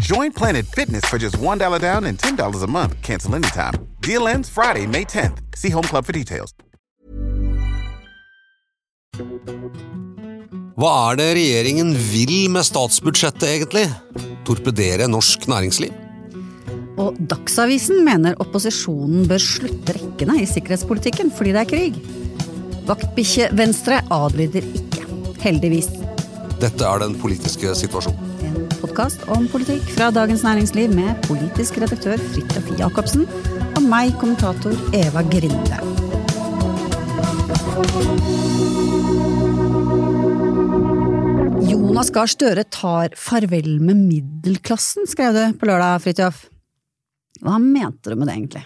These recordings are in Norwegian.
Join Planet Fitness for just $1 down and $10 a month. Cancel anytime. Deal ends Friday, May 10th. See Home Club for details. Hva er det regjeringen vil med statsbudsjettet, egentlig? Torpedere norsk næringsliv? Og Dagsavisen mener opposisjonen bør slutte rekkene i sikkerhetspolitikken fordi det er krig. Vaktbikkje Venstre adlyder ikke. Heldigvis. Dette er den politiske situasjonen. Podkast om politikk fra Dagens Næringsliv med politisk redaktør Fridtjof Jacobsen og meg, kommentator Eva Grinde. Jonas Gahr Støre tar farvel med middelklassen, skrev du på lørdag, Fridtjof. Hva mente du med det, egentlig?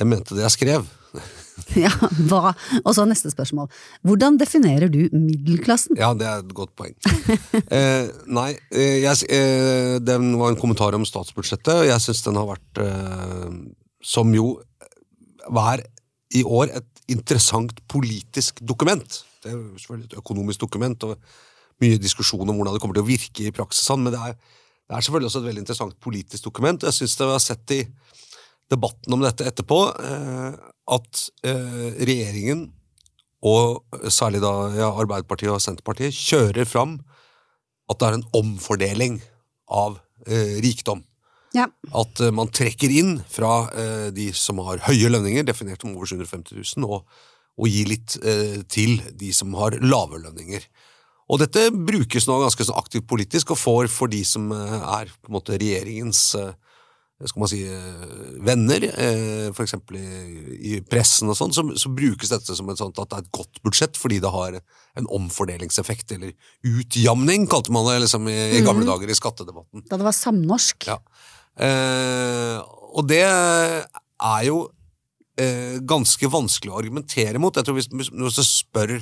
Jeg mente det jeg skrev. Ja, hva? Og så neste spørsmål. Hvordan definerer du middelklassen? Ja, det er et godt poeng. eh, nei, eh, jeg, eh, den var en kommentar om statsbudsjettet, og jeg syns den har vært, eh, som jo var i år, et interessant politisk dokument. Det er selvfølgelig et økonomisk dokument, og mye diskusjon om hvordan det kommer til å virke i praksis, sånn, men det er, det er selvfølgelig også et veldig interessant politisk dokument. Jeg syns det har sett i debatten om dette etterpå eh, at eh, regjeringen, og særlig da ja, Arbeiderpartiet og Senterpartiet, kjører fram at det er en omfordeling av eh, rikdom. Ja. At man trekker inn fra de som har høye lønninger, definert om over 750 000, og, og gir litt til de som har lave lønninger. Og dette brukes nå ganske så aktivt politisk, og får for de som er på en måte regjeringens eh, skal man si, eh, venner, f.eks. for eksempel i, pressen og sånn, så, så brukes dette som et sånt at det er et godt budsjett fordi det har en omfordelingseffekt, eller utjamning, kalte man det liksom i, i gamle dager i skattedebatten. Da det var samnorsk? Ja. Eh, og det er jo eh, ganske vanskelig å argumentere mot. Jeg tror hvis, hvis, hvis, jeg spør,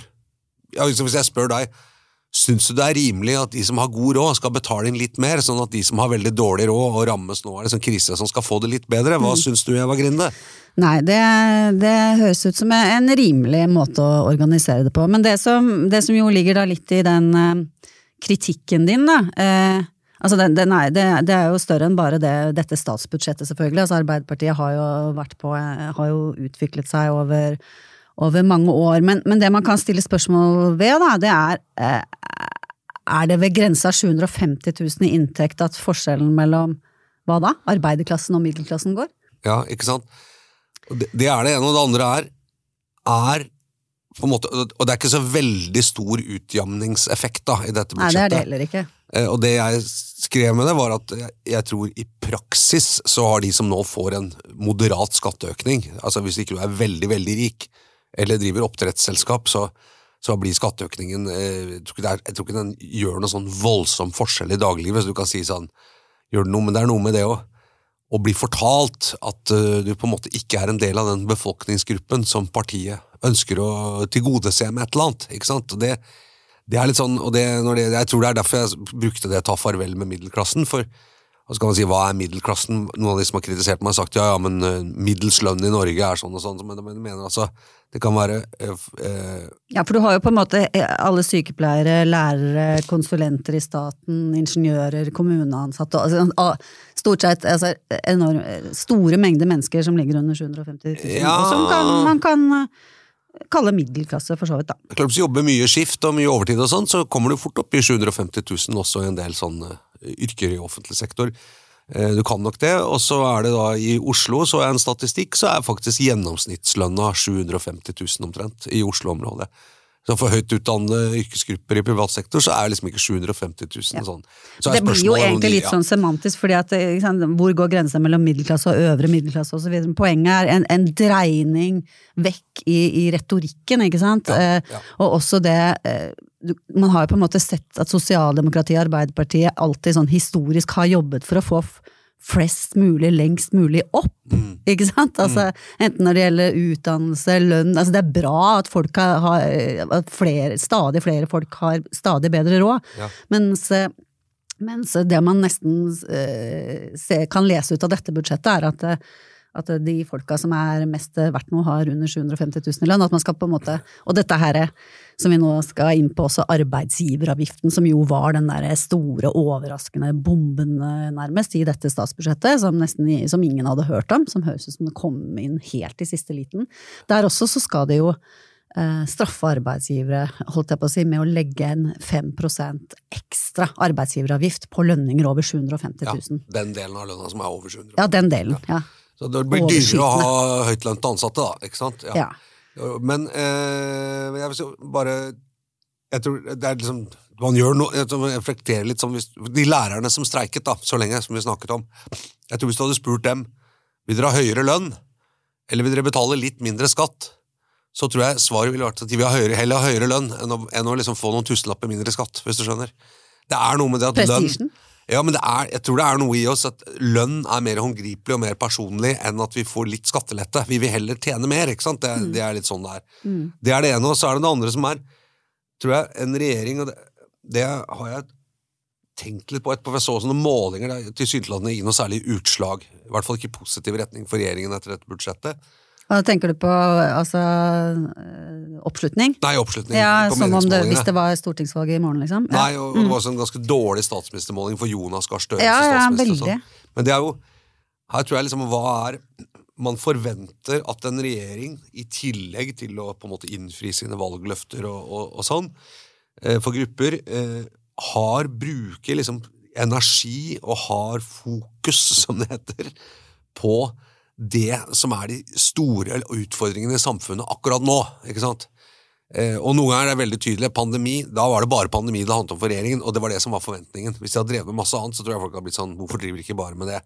ja, hvis jeg spør deg Syns du det er rimelig at de som har god råd, skal betale inn litt mer, sånn at de som har veldig dårlig råd og rammes nå av liksom krise, som skal få det litt bedre? Hva mm. syns du, Eva Grinde? Nei, det, det, høres ut som en rimelig måte å organisere det på. Men det som, det som jo ligger da litt i den uh, kritikken din, da eh, altså den, den er, det, det, er jo større enn bare dette statsbudsjettet, selvfølgelig. Altså Arbeiderpartiet har jo vært på, uh, har jo utviklet seg over over mange år. Men, men, det man kan stille spørsmål ved, da, det er eh, er det ved grensa 750 000 i inntekt at forskjellen mellom hva da? Arbeiderklassen og middelklassen går? Ja, ikke sant. Det, det er det ene. Og det andre er, er på en måte, Og det er ikke så veldig stor utjamningseffekt da, i dette budsjettet. Nei, det er det heller ikke. Eh, og det jeg skrev med det, var at jeg, jeg, tror i praksis så har de som nå får en moderat skatteøkning, altså hvis ikke du er veldig, veldig rik, eller driver oppdrettsselskap, så, så blir skatteøkningen eh, jeg tror, er, jeg tror, ikke den gjør noe sånn voldsom forskjell i dagliglivet, så du kan si sånn Gjør det noe, men det er noe med det òg. Å bli fortalt at uh, du på en måte ikke er en del av den befolkningsgruppen som partiet ønsker å tilgodese med et eller annet. ikke sant? Og det, det er litt sånn, og det, det, Jeg tror det er derfor jeg brukte det 'ta farvel med middelklassen'. for og så kan man si hva er middelklassen? Noen av de som har kritisert meg, har sagt ja, ja, men uh, middels lønn i Norge er sånn og sånn. Men de mener altså det kan være uh, uh, Ja, for du har jo på en måte alle sykepleiere, lærere, konsulenter i staten, ingeniører, kommuneansatte altså, Stort sett altså, enorm, store mengder mennesker som ligger under 750 000, ja. som kan, man kan kalle middelklasse, for så vidt. da. Klart Hvis du jobber mye skift og mye overtid, og sånn, så kommer du fort opp i 750 000 også i en del sånne yrker i offentlig sektor. Eh, Du kan nok det, og så er det da i Oslo, så er en statistikk, så er faktisk gjennomsnittslønna 750 000 omtrent i Oslo-området. Så for høyt utdannede yrkesgrupper i privat sektor, så er det liksom ikke 750 000 sånn. Så Det blir jo egentlig litt sånn semantisk, fordi at ikke sant, hvor går grensa mellom middelklasse og øvre middelklasse osv. Poenget er en, en dreining vekk i, i retorikken, ikke sant. Ja, Eh, ja. Og også det eh, Man har jo på en måte sett at sosialdemokratiet og Arbeiderpartiet alltid sånn historisk har jobbet for å få flest mulig lengst mulig opp, Mm. ikke sant? Altså, enten når det gjelder utdannelse, lønn altså Det er bra at folk har, at flere, stadig flere folk har stadig bedre råd, Ja. mens mens det man nesten eh, se, kan lese ut av dette budsjettet, er at, eh, at de folka som er mest verdt noe, har under 750 000 i lønn. At man skal på en måte, og dette her, som vi nå skal inn på, også arbeidsgiveravgiften, som jo var den der store, overraskende bomben nærmest i dette statsbudsjettet, som, nesten, som ingen hadde hørt om, som høres ut som det kom inn helt i siste liten. Der også så skal det jo eh, straffe arbeidsgivere, holdt jeg på å si, med å legge en 5% ekstra arbeidsgiveravgift på lønninger over 750 000. Ja, den delen av lønna som er over 700 Ja, den delen. Ja. Så det blir dyrere å ha høytlønte ansatte, da. Ikke sant? ja. Men eh, jeg vil si bare Jeg tror det er liksom Man gjør noe jeg reflekterer litt som hvis, De lærerne som streiket, da, så lenge, som vi snakket om. Jeg tror hvis du hadde spurt dem Vil dere ha høyere lønn, eller vil dere betale litt mindre skatt, så tror jeg svaret ville vært at de vil ha høyere, heller ha høyere lønn enn å, enn å liksom få noen tusenlapper mindre skatt, hvis du skjønner. Det er noe med det at Prestisjen. Ja, men det er, jeg tror det er noe i oss at lønn er mer håndgripelig og mer personlig enn at vi får litt skattelette. Vi vil heller tjene mer, ikke sant? Det, Mm. det er litt sånn det er. Det er det ene, og så er det det andre som er, tror jeg, en regjering, og det, det har jeg tenkt litt på etterpå, for jeg så sånne målinger, er tilsynelatende ikke noe særlig utslag, i hvert fall ikke i positiv retning for regjeringen etter dette budsjettet. Hva tenker du på altså eh, oppslutning? Nei, oppslutning Ja, Som om det, hvis det var stortingsvalget i morgen, liksom? Ja. Nei, og, og det var også en ganske dårlig statsministermåling for Jonas Gahr Støre Ja, ja, veldig. sånn. Men det er jo Her tror jeg liksom hva er Man forventer at en regjering, i tillegg til å på en måte innfri sine valgløfter og, og, og sånn, eh, for grupper, eh, har bruker liksom energi og har fokus, som det heter, på det som er de store utfordringene i samfunnet akkurat nå. ikke sant? Eh, og noen ganger er det veldig tydelig. Pandemi, da var det bare pandemi det handlet om for regjeringen, og det var det som var forventningen. Hvis de hadde drevet med masse annet, så tror jeg folk hadde blitt sånn Hvorfor driver de ikke bare med det?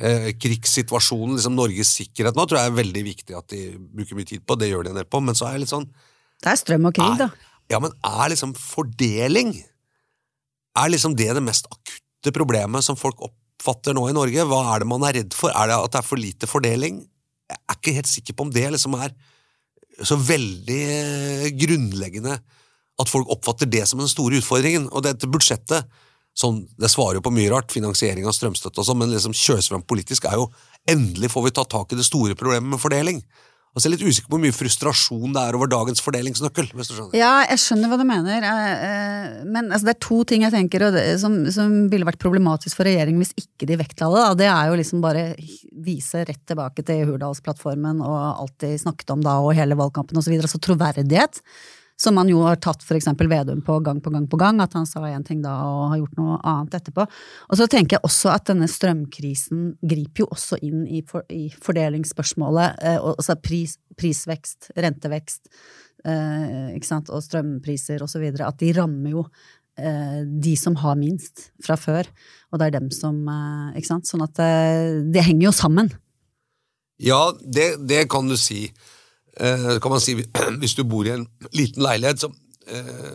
Eh, krigssituasjonen, liksom Norges sikkerhet nå, tror jeg er veldig viktig at de bruker mye tid på. Det gjør de en del på, men så er jeg litt sånn Det er strøm og krig, da. er, Ja, men er liksom fordeling Er liksom det det mest akutte problemet som folk oppfatter nå i Norge? Hva er det man er redd for? Er det at det er for lite fordeling? Jeg er ikke helt sikker på om det liksom er så veldig eh, grunnleggende at folk oppfatter det som den store utfordringen. Og dette budsjettet, sånn, det svarer jo på mye rart, finansiering av strømstøtte og sånn, men liksom kjøres fram politisk er jo endelig får vi ta tak i det store problemet med fordeling. Og så er jeg litt usikker på hvor mye frustrasjon det er over dagens fordelingsnøkkel. hvis du skjønner. Ja, jeg skjønner hva du mener, eh, men altså, det er to ting jeg tenker det, som, som ville vært problematisk for regjeringen hvis ikke de vektla det. Det er jo liksom bare vise rett tilbake til Hurdalsplattformen og alt de snakket om da og hele valgkampen osv. Altså troverdighet. Som man jo har tatt eksempel Vedum på gang på gang på gang, at han sa én ting da og har gjort noe annet etterpå. Og så tenker jeg også at denne strømkrisen griper jo også inn i, for, i fordelingsspørsmålet. Eh, altså pris, prisvekst, rentevekst, eh, ikke sant, og strømpriser osv. At de rammer jo eh, de som har minst fra før, og det er dem som eh, Ikke sant. Sånn at eh, det henger jo sammen. Ja, det, det kan du si. Eh, kan man si. Hvis du bor i en liten leilighet, så, eh,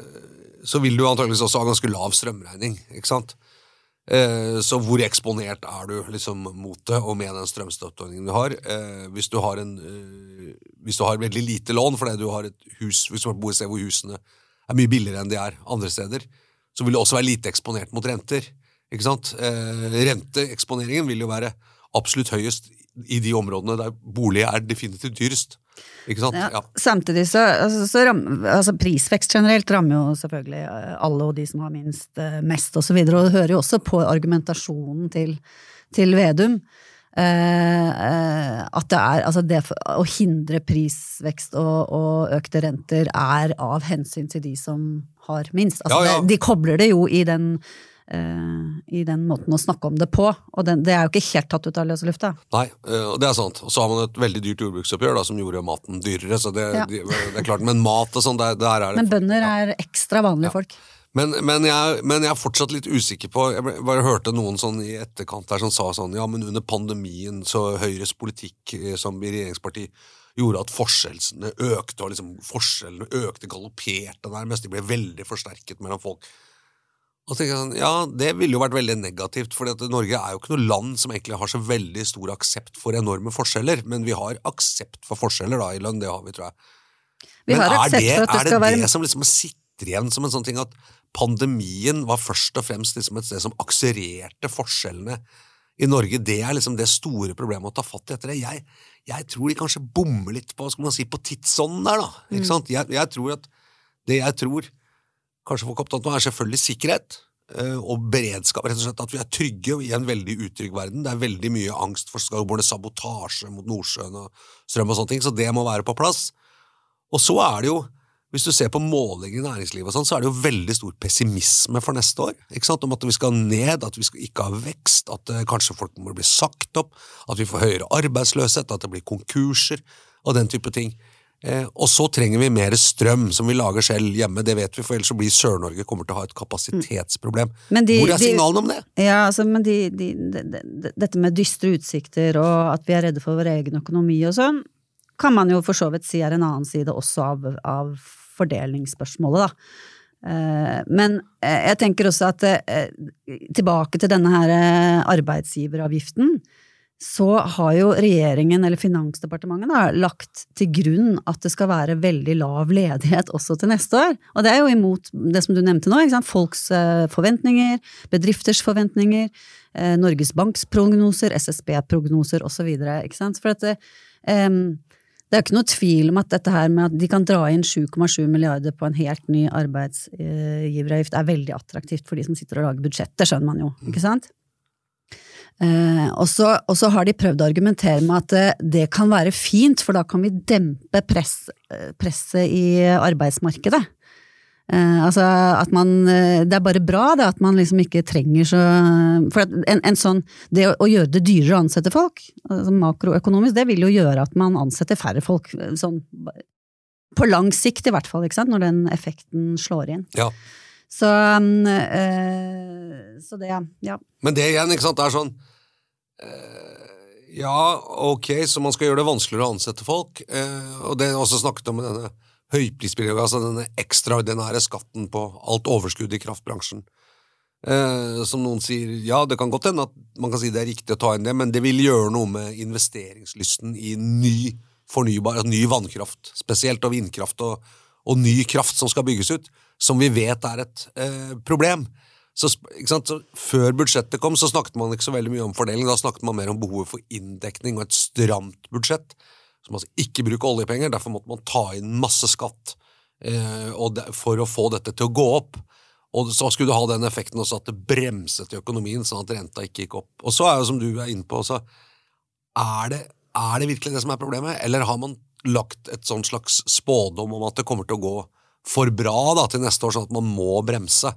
så vil du antageligvis også ha ganske lav strømregning. ikke sant? Eh, så hvor eksponert er du liksom mot det, og med den strømstøtteordningen du har? Hvis, du har en, hvis du har veldig lite lån fordi du har et hus hvis du bor et sted hvor husene er mye billigere enn de er andre steder, så vil du også være lite eksponert mot renter. ikke sant? Renteeksponeringen vil jo være absolutt høyest i de områdene der bolig er definitivt dyrest. Ikke sant? Ja. Samtidig så, altså, så ram, altså prisvekst generelt rammer jo selvfølgelig eh, alle og de som har minst, eh, mest osv. Og, så og det hører jo også på argumentasjonen til, til Vedum. Eh, eh, at det er altså det å hindre prisvekst og, og økte renter er av hensyn til de som har minst. Altså Ja, ja. Det, de kobler det jo i den i den måten å snakke om det på. Og den, det er jo ikke helt tatt ut av løse lufta. Nei, eh, og det er sant. Og så har man et veldig dyrt jordbruksoppgjør da, som gjorde maten dyrere. så det, Ja. det, det er klart, Men mat og sånn, der, der er det Men bønder er ekstra vanlige folk. Men, men, jeg, men jeg er fortsatt litt usikker på Jeg bare hørte noen sånn i etterkant der som sa sånn Ja, men under pandemien så Høyres politikk eh, som i regjeringsparti gjorde at forskjellene økte, og liksom forskjellene økte, galopperte nærmest. De ble veldig forsterket mellom folk. Og tenker jeg sånn, ja, Det ville jo vært veldig negativt, for Norge er jo ikke noe land som egentlig har så veldig stor aksept for enorme forskjeller, men vi har aksept for forskjeller da i lønn, det har vi, tror jeg. Vi Men er det, det er det skal være som liksom sitter igjen som en sånn ting at pandemien var først og fremst liksom et sted som akselererte forskjellene i Norge? Det er liksom det store problemet å ta fatt i etter det. Jeg, jeg tror de kanskje bommer litt på skal man si, på tidsånden der, da. Mm. Ikke sant? Jeg, jeg tror at det jeg tror kanskje folk er opptatt av, er selvfølgelig sikkerhet. eh, Og beredskap, rett og slett. At vi er trygge i en veldig utrygg verden. Det er veldig mye angst for skarbårne sabotasje mot Nordsjøen og strøm og sånne ting, så det må være på plass. Og så er det jo, hvis du ser på målinger i næringslivet og sånn, så er det jo veldig stor pessimisme for neste år. ikke sant? Om at vi skal ned, at vi skal ikke ha vekst, at eh, kanskje folk må bli sagt opp, at vi får høyere arbeidsløshet, at det blir konkurser og den type ting. Eh, og så trenger vi mer strøm som vi lager selv hjemme, det vet vi, for ellers så blir Sør-Norge kommer til å ha et kapasitetsproblem. De- Hvor er signalene om det? Ja, altså, men de, de, de, de, dette med dystre utsikter og at vi er redde for vår egen økonomi og sånn, kan man jo for så vidt si er en annen side også av, av fordelingsspørsmålet, da. Eh, Men eh, jeg tenker også at eh, tilbake til denne her arbeidsgiveravgiften, så har jo regjeringen, eller Finansdepartementet, da, lagt til grunn at det skal være veldig lav ledighet også til neste år. Og det er jo imot det som du nevnte nå, folks eh, forventninger, bedrifters forventninger, eh, Norges Banks prognoser, SSB-prognoser osv. For at det, um, det er ikke noe tvil om at dette her med at de kan dra inn 7,7 milliarder på en helt ny arbeidsgiveravgift er veldig attraktivt for de som sitter og lager budsjett, det skjønner man jo, ikke sant? Eh, og, så, har de prøvd å argumentere med at det, det kan være fint, for da kan vi dempe press, eh, presset i arbeidsmarkedet. Eh, altså at man eh, Det er bare bra det at man liksom ikke trenger så For en, en sånn Det å, å gjøre det dyrere å ansette folk, altså makroøkonomisk, det vil jo gjøre at man ansetter færre folk. eh, Sånn på lang sikt i hvert fall, ikke sant, når den effekten slår inn. Ja. Så, eh, så det, ja. Men det igjen, ikke sant, det er sånn eh, Ja, ok, så man skal gjøre det vanskeligere å ansette folk. Eh, og det er også snakket om denne høyprisbilleget, altså denne ekstraordinære skatten på alt overskudd i kraftbransjen. Eh, som noen sier, ja, det kan godt hende at man kan si det er riktig å ta inn det, men det vil gjøre noe med investeringslysten i ny fornybar, altså ny vannkraft, spesielt, og vindkraft og, og ny kraft som skal bygges ut, som vi vet er et eh, problem. Så, så Før budsjettet kom, så snakket man ikke så veldig mye om fordeling. Da snakket man mer om behovet for inndekning og et stramt budsjett. Man altså ikke bruke oljepenger, derfor måtte man ta inn masse skatt eh, det, for å få dette til å gå opp. Og så skulle du ha den effekten også at det bremset i økonomien, sånn at renta ikke gikk opp. Og så er jo som du er inne på så er det, er det virkelig det som er problemet, eller har man lagt et sånn slags spådom om at det kommer til å gå for bra da, til neste år, sånn at man må bremse?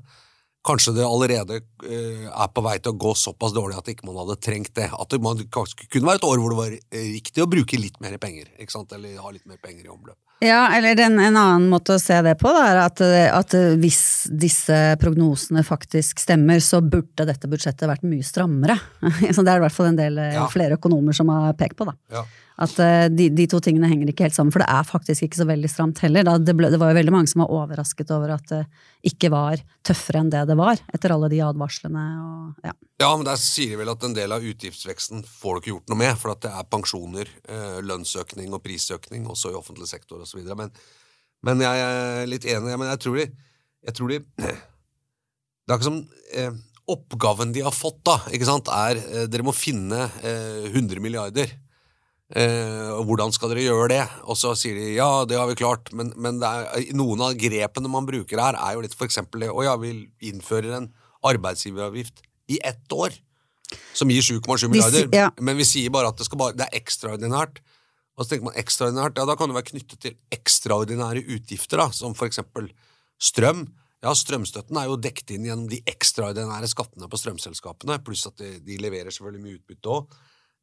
Kanskje det allerede eh, er på vei til å gå såpass dårlig at ikke man hadde trengt det. At det man, kunne være et år hvor det var eh, riktig å bruke litt mer penger, eller ha litt mer penger i omløp. Ja, eller en, en annen måte å se det på, da, er at, at hvis disse prognosene faktisk stemmer, så burde dette budsjettet vært mye strammere. Så det er i hvert fall en del Ja. flere økonomer som har pekt på, da. Ja. At eh, de, de to tingene henger ikke helt sammen, for det er faktisk ikke så veldig stramt heller. Det, ble, det var jo veldig mange som var overrasket over at det ikke var tøffere enn det det var, etter alle de advarslene og ja. Ja, men der sier de vel at en del av utgiftsveksten får du ikke gjort noe med, for at det er pensjoner, eh, lønnsøkning og prisøkning, også i offentlig sektor osv. Men, men jeg er litt enig. Men jeg tror de, jeg tror de Det er ikke som eh, Oppgaven de har fått, da, ikke sant, er eh, dere må finne eh, 100 milliarder. Eh, hvordan skal dere gjøre det? Og så sier de ja, det har vi klart, men, men er, noen av grepene man bruker her, er jo litt for eksempel det å ja, vi innfører en arbeidsgiveravgift i ett år, som gir 7,7 milliarder, ja. men vi sier bare at det, skal bare, det er ekstraordinært. Og så tenker man ekstraordinært, ja da kan det være knyttet til ekstraordinære utgifter, da, som for eksempel strøm, Ja, strømstøtten er jo dekket inn gjennom de ekstraordinære skattene på strømselskapene, pluss at de, de leverer selvfølgelig mye utbytte òg.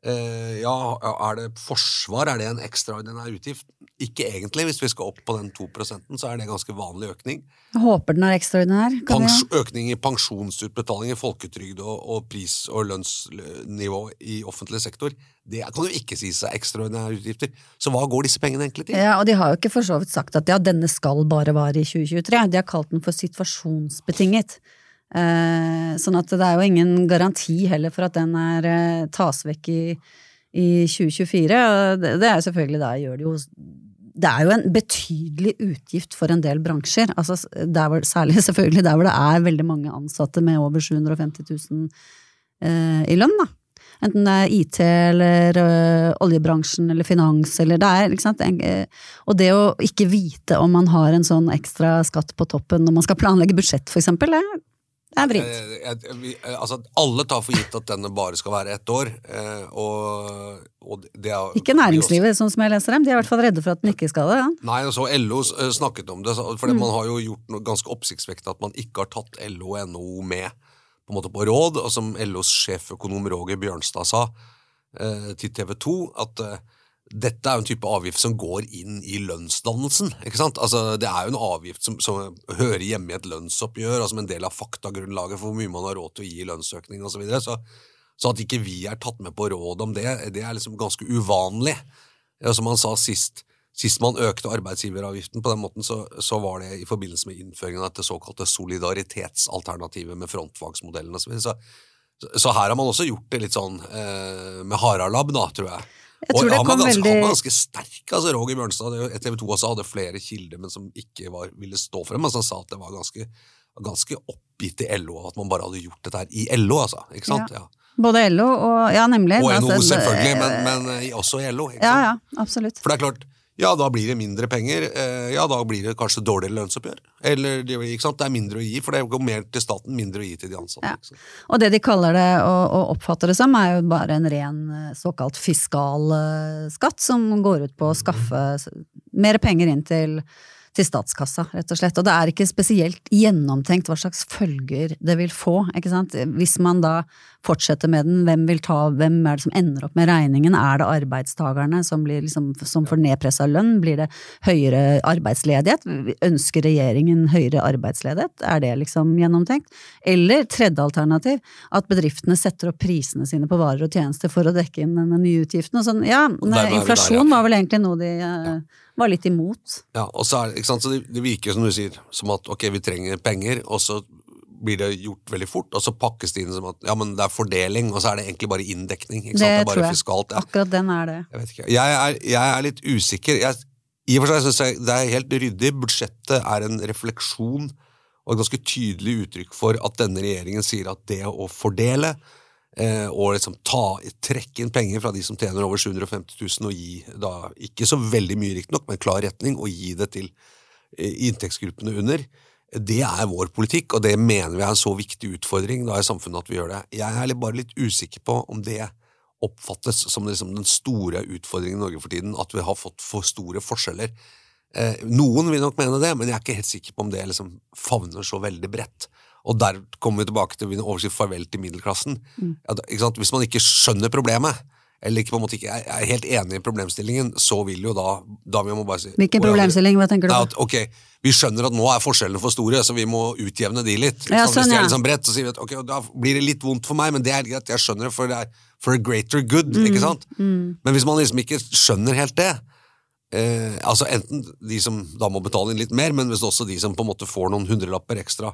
Eh, ja, er det forsvar, er det en ekstraordinær utgift? Ikke egentlig. Hvis vi skal opp på den 2% så er det en ganske vanlig økning. Jeg håper den er ekstraordinær. Pens økning i pensjonsutbetalinger, folketrygd og, og pris- og lønnsnivå i offentlig sektor, det kan jo ikke sies er ekstraordinære utgifter. Så hva går disse pengene egentlig til? Ja, og de har jo ikke for så vidt sagt at ja, denne skal bare vare i 2023. De har kalt den for situasjonsbetinget. Eh, sånn at det er jo ingen garanti heller for at den er, eh, tas vekk i, i 2024. Og det, det er selvfølgelig da gjør det jo Det er jo en betydelig utgift for en del bransjer. Altså, hvor, særlig selvfølgelig der hvor det er veldig mange ansatte med over 750 000 eh, i lønn, da. Enten det er IT eller ø, oljebransjen eller finans eller det er, ikke sant. Og det å ikke vite om man har en sånn ekstra skatt på toppen når man skal planlegge budsjett, for eksempel, det, det er vrient. Eh, eh, altså, alle tar for gitt at denne bare skal være ett år. eh, og, og det er, Ikke næringslivet, sånn som jeg leser dem. De er i hvert fall redde for at den ikke skal det. Ja. Nei, og så LO snakket om det, For for man har jo gjort noe ganske oppsiktsvekkende at man ikke har tatt LO og NHO med på, en måte på råd, og som LOs sjeføkonom Roger Bjørnstad sa til TV 2, at dette er jo en type avgift som går inn i lønnsdannelsen. ikke sant? Altså, Det er jo en avgift som, som hører hjemme i et lønnsoppgjør, og som en del av faktagrunnlaget for hvor mye man har råd til å gi i lønnsøkning osv. Så, videre. så så at ikke vi er tatt med på råd om det, det er liksom ganske uvanlig. Ja, som han sa sist, sist man økte arbeidsgiveravgiften på den måten, så, så var det i forbindelse med innføringen av dette såkalte solidaritetsalternativet med frontfagsmodellen osv. Så, så, så her har man også gjort det litt sånn eh, med haralabb, tror jeg. Og det han var ganske, veldig- han var ganske sterk, altså Roger Bjørnstad. TV 2 også hadde flere kilder, men som ikke var, ville stå for Altså han sa at det var ganske, ganske oppgitt i LO at man bare hadde gjort dette her i LO, altså. Ikke sant? Ja. Ja. Både LO og Ja, nemlig. Og NHO altså, selvfølgelig, men, men eh, også i LO. Ikke Ja, sant? ja, absolutt. For det er klart, ja, da blir det mindre penger. eh, Ja, da blir det kanskje dårligere lønnsoppgjør. Eller, det- ikke sant? Det er mindre å gi, for det går mer til staten, mindre å gi til de ansatte. Ja. Og det de kaller det, og, og oppfatter det som, er jo bare en ren eh, såkalt fiskal eh, skatt, som går ut på å skaffe mer penger inn til, til statskassa, rett og slett. Og det er ikke spesielt gjennomtenkt hva slags følger det vil få, ikke sant. Hvis man da fortsetter med den, hvem vil ta, hvem er det som ender opp med regningen? Er det arbeidstagerne som, blir liksom, som får nedpressa lønn? Blir det høyere arbeidsledighet? Ønsker regjeringen høyere arbeidsledighet? Er det liksom gjennomtenkt? Eller tredje alternativ, at bedriftene setter opp prisene sine på varer og tjenester for å dekke inn denne nye utgiften. Og sånn, ja, er der, inflasjon ja. var vel egentlig noe de ja. var litt imot. Ja, og så, er, ikke sant? så det, det virker som du sier, som at ok, vi trenger penger, og så blir det gjort veldig fort, og så pakkes det inn som at ja, men det er fordeling, og så er det egentlig bare inndekning. Ikke sant? Det Det er tror bare jeg. fiskalt. Ja. Akkurat den er det. Jeg. Jeg er, jeg er litt usikker. Jeg, I og for seg syns jeg det er helt ryddig. Budsjettet er en refleksjon og et ganske tydelig uttrykk for at denne regjeringen sier at det å fordele eh, og liksom ta, trekke inn penger fra de som tjener over 750 000 og gi da ikke så veldig mye riktignok, men klar retning, og gi det til eh, inntektsgruppene under, det er vår politikk, og det mener vi er en så viktig utfordring da i samfunnet at vi gjør det. Jeg er bare litt usikker på om det oppfattes som liksom den store utfordringen i Norge for tiden, at vi har fått for store forskjeller. Eh, noen vil nok mene det, men jeg er ikke helt sikker på om det liksom favner så veldig bredt. Og der kommer vi tilbake til min overskrift 'Farvel til middelklassen'. Ikke sant? Hvis man ikke skjønner problemet, eller ikke, på en måte ikke er helt enig i problemstillingen, så vil jo da, da vi må bare si Hvilken problemstilling, hva tenker du på? at, ok, Vi skjønner at nå er forskjellene for store, så vi må utjevne de litt. Ja, sånn, Hvis de er er liksom bredt, så sier vi at ok, da blir det litt vondt for meg, men det er greit, jeg skjønner det, for det er for a greater good. Mm, ikke sant? Men hvis man liksom ikke skjønner helt det, eh, altså enten de som da må betale inn litt mer, men hvis også de som på en måte får noen hundrelapper ekstra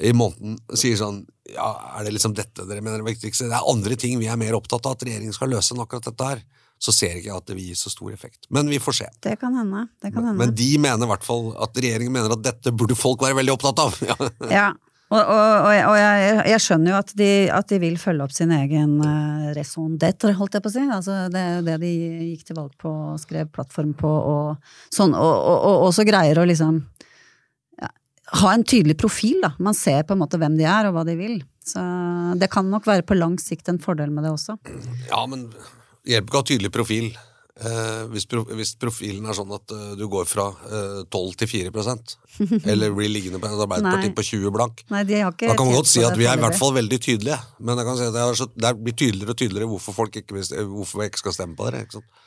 i måneden, sier sånn ja, er det liksom dette dere mener er viktigste? Det er andre ting vi er mer opptatt av at regjeringen skal løse enn akkurat dette her. Så ser ikke jeg at det vil gi så stor effekt. Men vi får se. Det kan hende. Det kan hende. Men de mener i hvert fall at regjeringen mener at dette burde folk være veldig opptatt av. Ja. Ja, og, og, og, jeg- og jeg, jeg skjønner jo at de, at de vil følge opp sin egen uh, raison d'être, holdt jeg på å si. Altså, det er jo det de gikk til valg på og skrev plattform på, og sånn, og, også greier å liksom ha en tydelig profil, da. Man ser på en måte hvem de er, og hva de vil. Så det kan nok være på lang sikt en fordel med det også. ja, men hjelper ikke å ha tydelig profil Eh, hvis, pro hvis profilen er sånn at uh, du går fra uh, 12 til 4% eller blir liggende på et Arbeiderparti på 20 blank, Nei, de har ikke da kan man godt si at vi er i hvert fall veldig tydelige. Men jeg kan si at det, er så, det blir tydeligere og tydeligere hvorfor folk ikke, hvorfor jeg ikke skal stemme på dere. Ikke sant?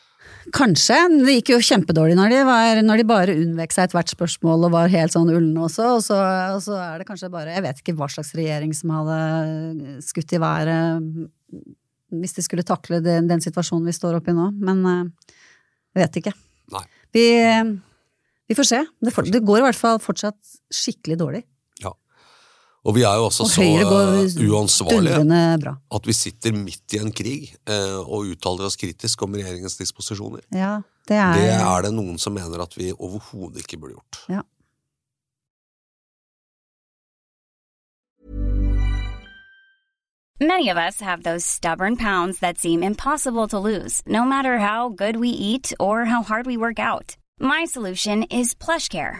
Kanskje. Det gikk jo kjempedårlig når de, var, når de bare unnvek seg ethvert spørsmål og var helt sånn ulne også. Og så, og så er det kanskje bare Jeg vet ikke hva slags regjering som hadde skutt i været hvis de skulle takle den, den situasjonen vi står oppi nå. Men eh, jeg vet ikke. Vi, vi får se. Det, for, det går i hvert fall fortsatt skikkelig dårlig. Og vi er jo også så eh, uansvarlige at vi sitter midt i en krig eh, og uttaler oss kritisk om regjeringens disposisjoner. Ja, det er, Det er det noen som mener at vi overhodet ikke burde gjort. Ja. Many of us have those stubborn pounds that seem impossible to lose, no matter how good we eat or how hard we work out. My solution is PlushCare.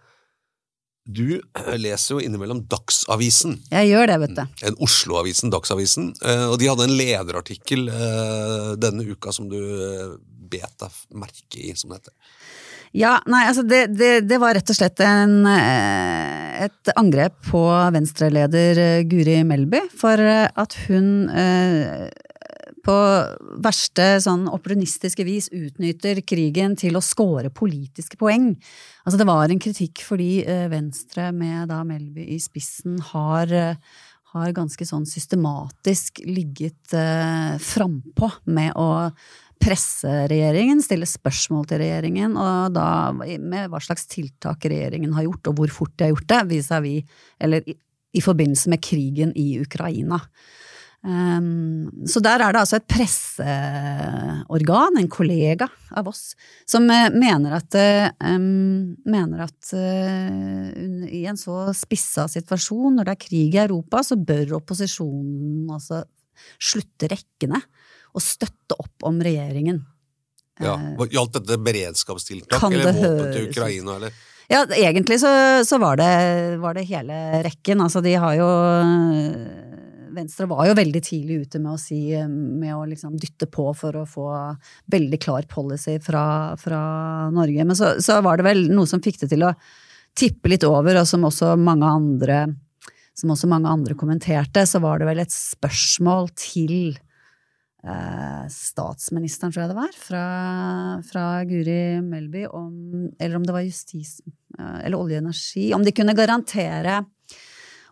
du leser jo innimellom Dagsavisen. Jeg gjør det, vet du. En Oslo-avisen, Dagsavisen. eh, Og de hadde en lederartikkel eh, denne uka som du eh, bet deg merke i, som det heter. Ja, nei, altså det, det, det var rett og slett en, et angrep på venstreleder Guri Melby for at hun eh, på verste sånn opportunistiske vis utnytter krigen til å score politiske poeng. Altså det var en kritikk fordi eh, Venstre med da Melby i spissen har eh, har ganske sånn systematisk ligget eh, frampå med å presse regjeringen, stille spørsmål til regjeringen, og da med hva slags tiltak regjeringen har gjort, og hvor fort de har gjort det, vis-à-vis, eller i, i forbindelse med krigen i Ukraina. Um, så der er det altså et presseorgan, en kollega av oss, som eh, mener at, eh, um, mener at eh, i en så spissa situasjon, når det er krig i Europa, så bør opposisjonen altså slutte rekkene og støtte opp om regjeringen. Ja, Gjaldt dette beredskapstiltak Kan eller våpen til Ukraina? Eller? Ja, egentlig så, så var, det, var det hele rekken. Altså, de har jo Venstre var jo veldig tidlig ute med å si Med å liksom dytte på for å få veldig klar policy fra, fra Norge. Men så, så var det vel noe som fikk det til å tippe litt over, og som også mange andre også mange andre kommenterte, så var det vel et spørsmål til eh, statsministeren, tror jeg det var, fra, fra Guri Melby, om, eller om det var justis... eh, eller olje og energi, om de kunne garantere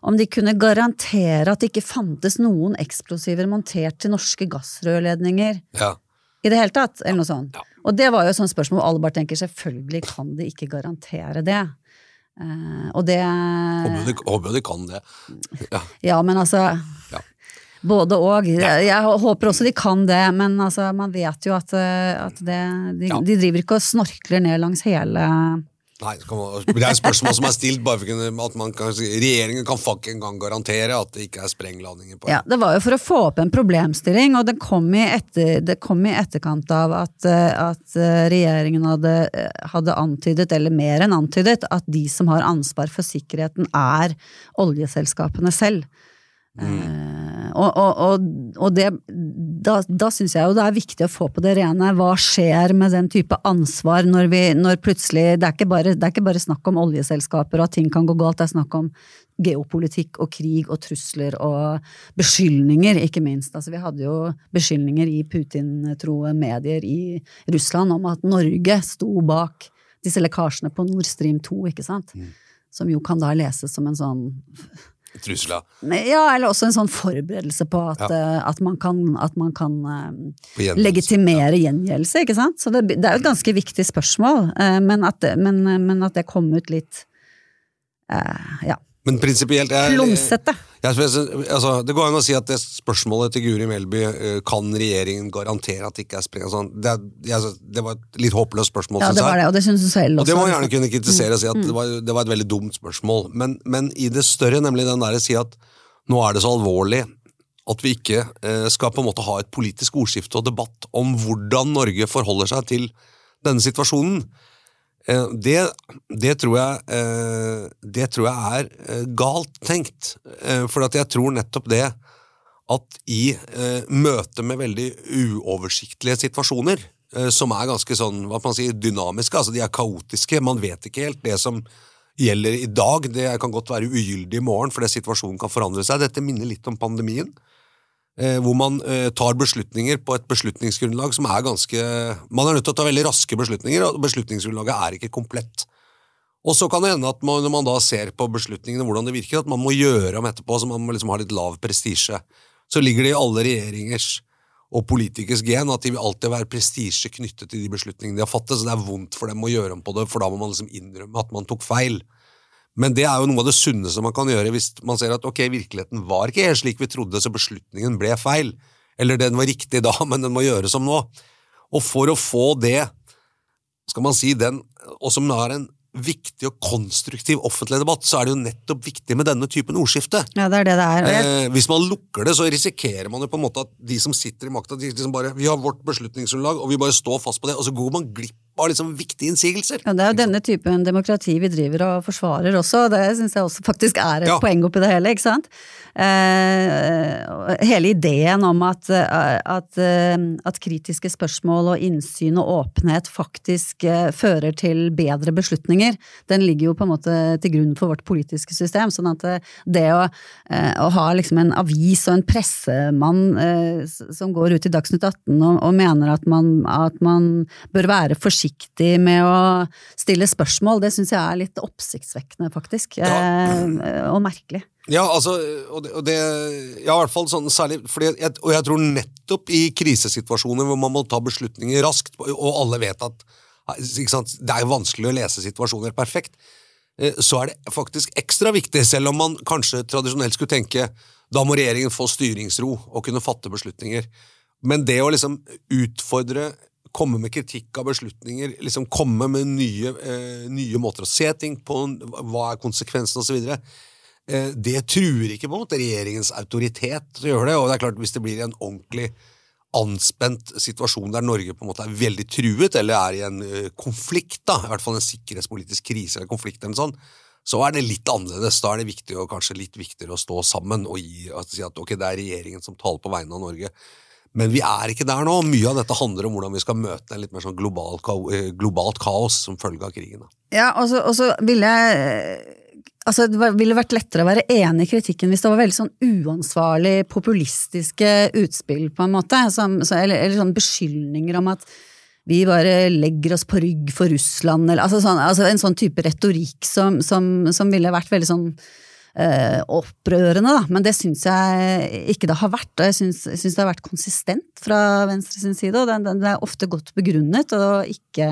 om de kunne garantere at det ikke fantes noen eksplosiver montert til norske gassrørledninger Ja. i det hele tatt, eller noe sånt. Ja. Og det var jo et sånt spørsmål alle bare tenker selvfølgelig kan de ikke garantere det. Uh, og det Håper de, håper de kan det. Ja. Ja, men altså Ja. Både og. Jeg, jeg håper også de kan det, men altså, man vet jo at, eh, at det, de, de driver ikke og snorkler ned langs hele Nei, det, man, det er et spørsmål som er stilt bare for at man kan regjeringen kan fuck en gang garantere at det ikke er sprengladninger på Ja, Det var jo for å få opp en problemstilling, og det kom i, etter, det kom i etterkant av at, eh, at eh, regjeringen hadde, eh, hadde antydet, eller mer enn antydet, at de som har ansvar for sikkerheten er oljeselskapene selv. Eh, og og, og, og det, da, da syns jeg jo det er viktig å få på det rene hva skjer med den type ansvar når vi når plutselig Det er ikke bare, det er ikke bare snakk om oljeselskaper og at ting kan gå galt, det er snakk om geopolitikk og krig og trusler og beskyldninger, ikke minst. Altså, vi hadde jo beskyldninger i Putin-tro medier i Russland om at Norge sto bak disse lekkasjene på Nord Stream 2, ikke sant? som jo kan da leses som en sånn Trussel, ja. Eller også en sånn forberedelse på at, eh, at man kan, at man kan eh, legitimere ja. gjengjeldelse, ikke sant? Så det, det er jo et ganske viktig spørsmål, eh, men at men, men at det kom ut litt ja, Men prinsipielt klumsete. Altså, det går an å si at det spørsmålet til Guri Melby eh, kan regjeringen garantere at det ikke er spreng sånn, det, det var et litt håpløst spørsmål, Ja, det var det, og det synes du selv også. Og det må man gjerne kunne Mm. kritisere og si at det var, det var et veldig dumt spørsmål. Men, men i det større, nemlig den der å si at nå er det så alvorlig at vi ikke eh, skal på en måte ha et politisk ordskifte og debatt om hvordan Norge forholder seg til denne situasjonen. Eh, det, det, tror jeg, eh, det tror jeg er eh, galt tenkt. For jeg tror nettopp det at i møte med veldig uoversiktlige situasjoner, som er ganske sånn, hva man si, dynamiske, altså de er kaotiske, man vet ikke helt det som gjelder i dag, det kan godt være ugyldig i morgen, fordi situasjonen kan forandre seg. Dette minner litt om pandemien, hvor man eh, tar beslutninger på et beslutningsgrunnlag som er ganske Man er nødt til å ta veldig raske beslutninger, og beslutningsgrunnlaget er ikke komplett. Og så kan det hende at man, når man da ser på beslutningene hvordan det virker, at man må gjøre om etterpå, så man må liksom ha litt lav prestisje. Så ligger det i alle regjeringers og politikers gen at de vil alltid være prestisje knyttet til de beslutningene de har fattet, så det er vondt for dem å gjøre om på det, for da må man liksom innrømme at man tok feil. Men det er jo noe av det sunneste man kan gjøre hvis man ser at ok, virkeligheten var ikke helt slik vi trodde, så beslutningen ble feil. Eller den var riktig da, men den må gjøres som nå. Og for å få det, skal man si, den, og som er en viktig og konstruktiv offentlig debatt, så er det jo nettopp viktig med denne typen ordskifte. Ja, det er det det er. Jeg, Eh, hvis man lukker det, så risikerer man jo på en måte at de som sitter i makta, de liksom bare Vi har vårt beslutningsgrunnlag, og vi bare står fast på det, og så går man glipp av liksom viktige innsigelser. Ja, det er jo denne typen demokrati vi driver og forsvarer også, og det syns jeg også faktisk er et Ja. poeng oppi det hele, ikke sant? Eh, hele ideen om at, eh, at, eh, at kritiske spørsmål og innsyn og åpenhet faktisk eh, fører til bedre beslutninger, den ligger jo på en måte til grunn for vårt politiske system. Sånn at det å, å ha liksom en avis og en pressemann eh, som går ut i Dagsnytt 18 og, og mener at man, at man bør være forsiktig med å stille spørsmål, det syns jeg er litt oppsiktsvekkende, faktisk. Eh, og merkelig. Ja, altså, og det, og det Ja, i hvert fall sånn særlig fordi jeg, Og jeg tror nettopp i krisesituasjoner hvor man må ta beslutninger raskt, og alle vet at sant, det er vanskelig å lese situasjoner perfekt, eh, så er det faktisk ekstra viktig, selv om man kanskje tradisjonelt skulle tenke da må regjeringen få styringsro og kunne fatte beslutninger. Men det å liksom utfordre, komme med kritikk av beslutninger, liksom komme med nye, eh, nye måter å se ting på, hva er konsekvensene osv., eh, det truer ikke på en måte regjeringens autoritet å gjøre det. Og det er klart, hvis det blir en ordentlig anspent situasjon der Norge på en måte er veldig truet, eller er i en eh, konflikt, da, i hvert fall en sikkerhetspolitisk krise eller konflikt, eller sånn, så er det litt annerledes. Da er det viktig, kanskje litt viktigere å stå sammen og gi, og si at ok, det er regjeringen som taler på vegne av Norge. Men vi er ikke der nå. Mye av dette handler om hvordan vi skal møte en litt mer sånn global, eh, globalt kaos som følge av krigen. Ja, og så, ville jeg Altså, det ville vært lettere å være enig i kritikken hvis det var veldig sånn uansvarlig, populistiske utspill, på en måte. Som, så, eller, eller sånn beskyldninger om at vi bare legger oss på rygg for Russland, eller altså, sånn, altså en sånn type retorikk som, som, som ville vært veldig sånn opprørende, da. Men det syns jeg ikke det har vært. Og jeg syns, det har vært konsistent fra Venstre sin side, og det, det, er ofte godt begrunnet, og ikke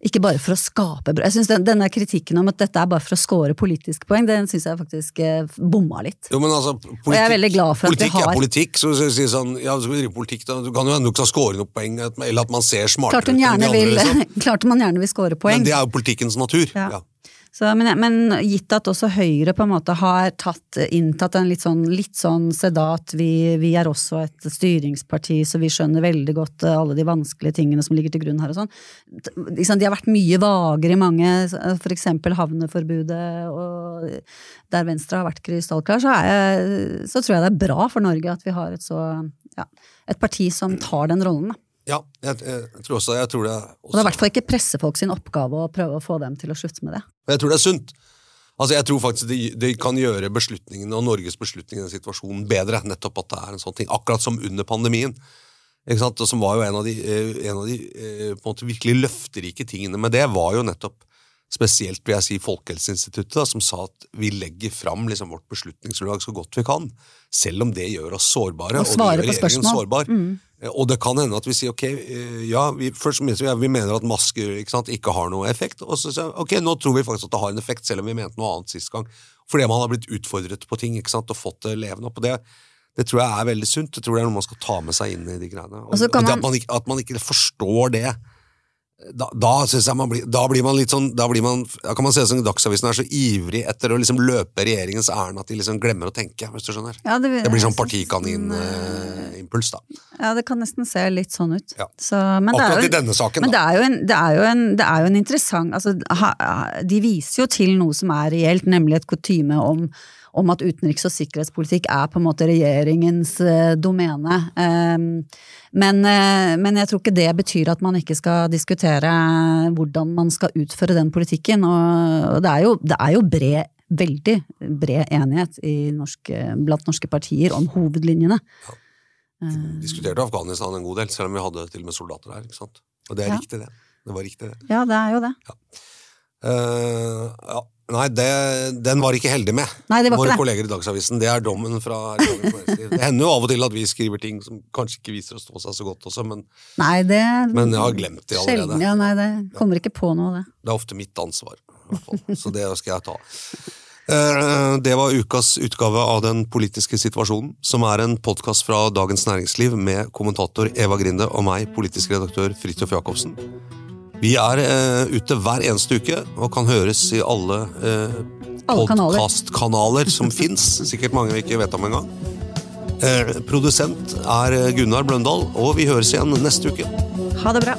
ikke bare for å skape. Jeg synes den, Denne kritikken om at dette er bare for å score politiske poeng, den syns jeg faktisk eh, bomma litt. Jo, men altså, politikk, Og jeg er veldig glad for at vi politikk er politikk. Så, så, sånn, ja, du skal drive politikk, da. Du kan jo hende du ikke skal score noe poeng, eller at man ser smartere ut enn de andre. vil, Liksom. klart man gjerne vil score poeng. Men det er jo politikkens natur. Ja. Ja. Så, men, men gitt at også Høyre på en måte har tatt, inntatt en litt sånn, litt sånn sedat vi, vi er også et styringsparti, så vi skjønner veldig godt eh, alle de vanskelige tingene som ligger til grunn her og sånn. De har vært mye vagere i mange, eksempel havneforbudet, og der Venstre har vært krystallklar, så, så tror jeg det er bra for Norge at vi har et så ja, et parti som tar den rollen. Da. Ja, jeg, jeg tror også jeg tror det er Og det er i også, hvert fall ikke pressefolk sin oppgave å prøve å få dem til å slutte med det. Jeg tror det er sunt. Altså, jeg tror faktisk det, det kan gjøre beslutningene og Norges beslutning i den situasjonen bedre, nettopp at det er en sånn ting. Akkurat som under pandemien. Ikke sant? Og som var jo en av de, eh, en av de eh, på en måte virkelig løfterike tingene med det, var jo nettopp spesielt vil jeg si Folkehelseinstituttet, da, som sa at vi legger fram liksom, vårt beslutningsgrunnlag så godt vi kan, selv om det gjør oss sårbare. Og det gjør regjeringen. Sårbar. Eh, Og det kan hende at vi sier ok, eh, ja, vi, først vi, mener at masker ikke, sant, ikke har noe effekt, og så sier vi ok, nå tror vi faktisk at det har en effekt, selv om vi mente noe annet sist gang. Fordi man har blitt utfordret på ting ikke sant, og fått det levende opp. og det det tror jeg er veldig sunt. Jeg tror det er noe man skal ta med seg inn i de greiene. Og, Og det man- at, man ikke, at man ikke forstår det, da, da synes jeg man blir, da blir man litt sånn, da blir man, da kan man se det som Dagsavisen er så ivrig etter å liksom løpe regjeringens ærend at de liksom glemmer å tenke, hvis du skjønner. Ja, det, Det blir sånn synes partikaninimpuls, da. Ja, det kan nesten se litt sånn ut. Ja. Så, men det er Akkurat jo- i denne saken, Men det da. er jo en, det er jo en, det er jo en interessant altså, De viser jo til noe som er reelt, nemlig et kutyme om, om at utenriks- og sikkerhetspolitikk er på en måte regjeringens eh, domene. Ehm, men, eh, men jeg tror ikke det betyr at man ikke skal diskutere hvordan man skal utføre den politikken. Og, det er jo, det er jo bred, veldig bred enighet i norsk, blant norske partier om hovedlinjene. Vi diskuterte Afghanistan en god del, selv om vi hadde til og med soldater her. ikke sant? Og det er Ja. riktig, det. Det var riktig, det. Ja, det er jo det. Eh, ja. Nei, det, den var ikke heldig med, Nei, det var våre ikke det. kolleger i Dagsavisen. Det er dommen fra Det hender jo av og til at vi skriver ting som kanskje ikke viser å stå seg så godt også, men Nei, det Men jeg har glemt det allerede. Sjelden, ja, nei, det kommer ikke på noe det. det er ofte mitt ansvar. i hvert fall. Så det skal jeg ta. Eh, Det var ukas utgave av Den politiske situasjonen, som er en podkast fra Dagens Næringsliv med kommentator Eva Grinde og meg, politisk redaktør Fridtjof Jacobsen. Vi er eh, ute hver eneste uke og kan høres i alle, eh, Alle podkastkanaler som fins. Sikkert mange vi ikke vet om engang. Eh, produsent er eh, Gunnar Bløndal, og vi høres igjen neste uke. Ha det bra.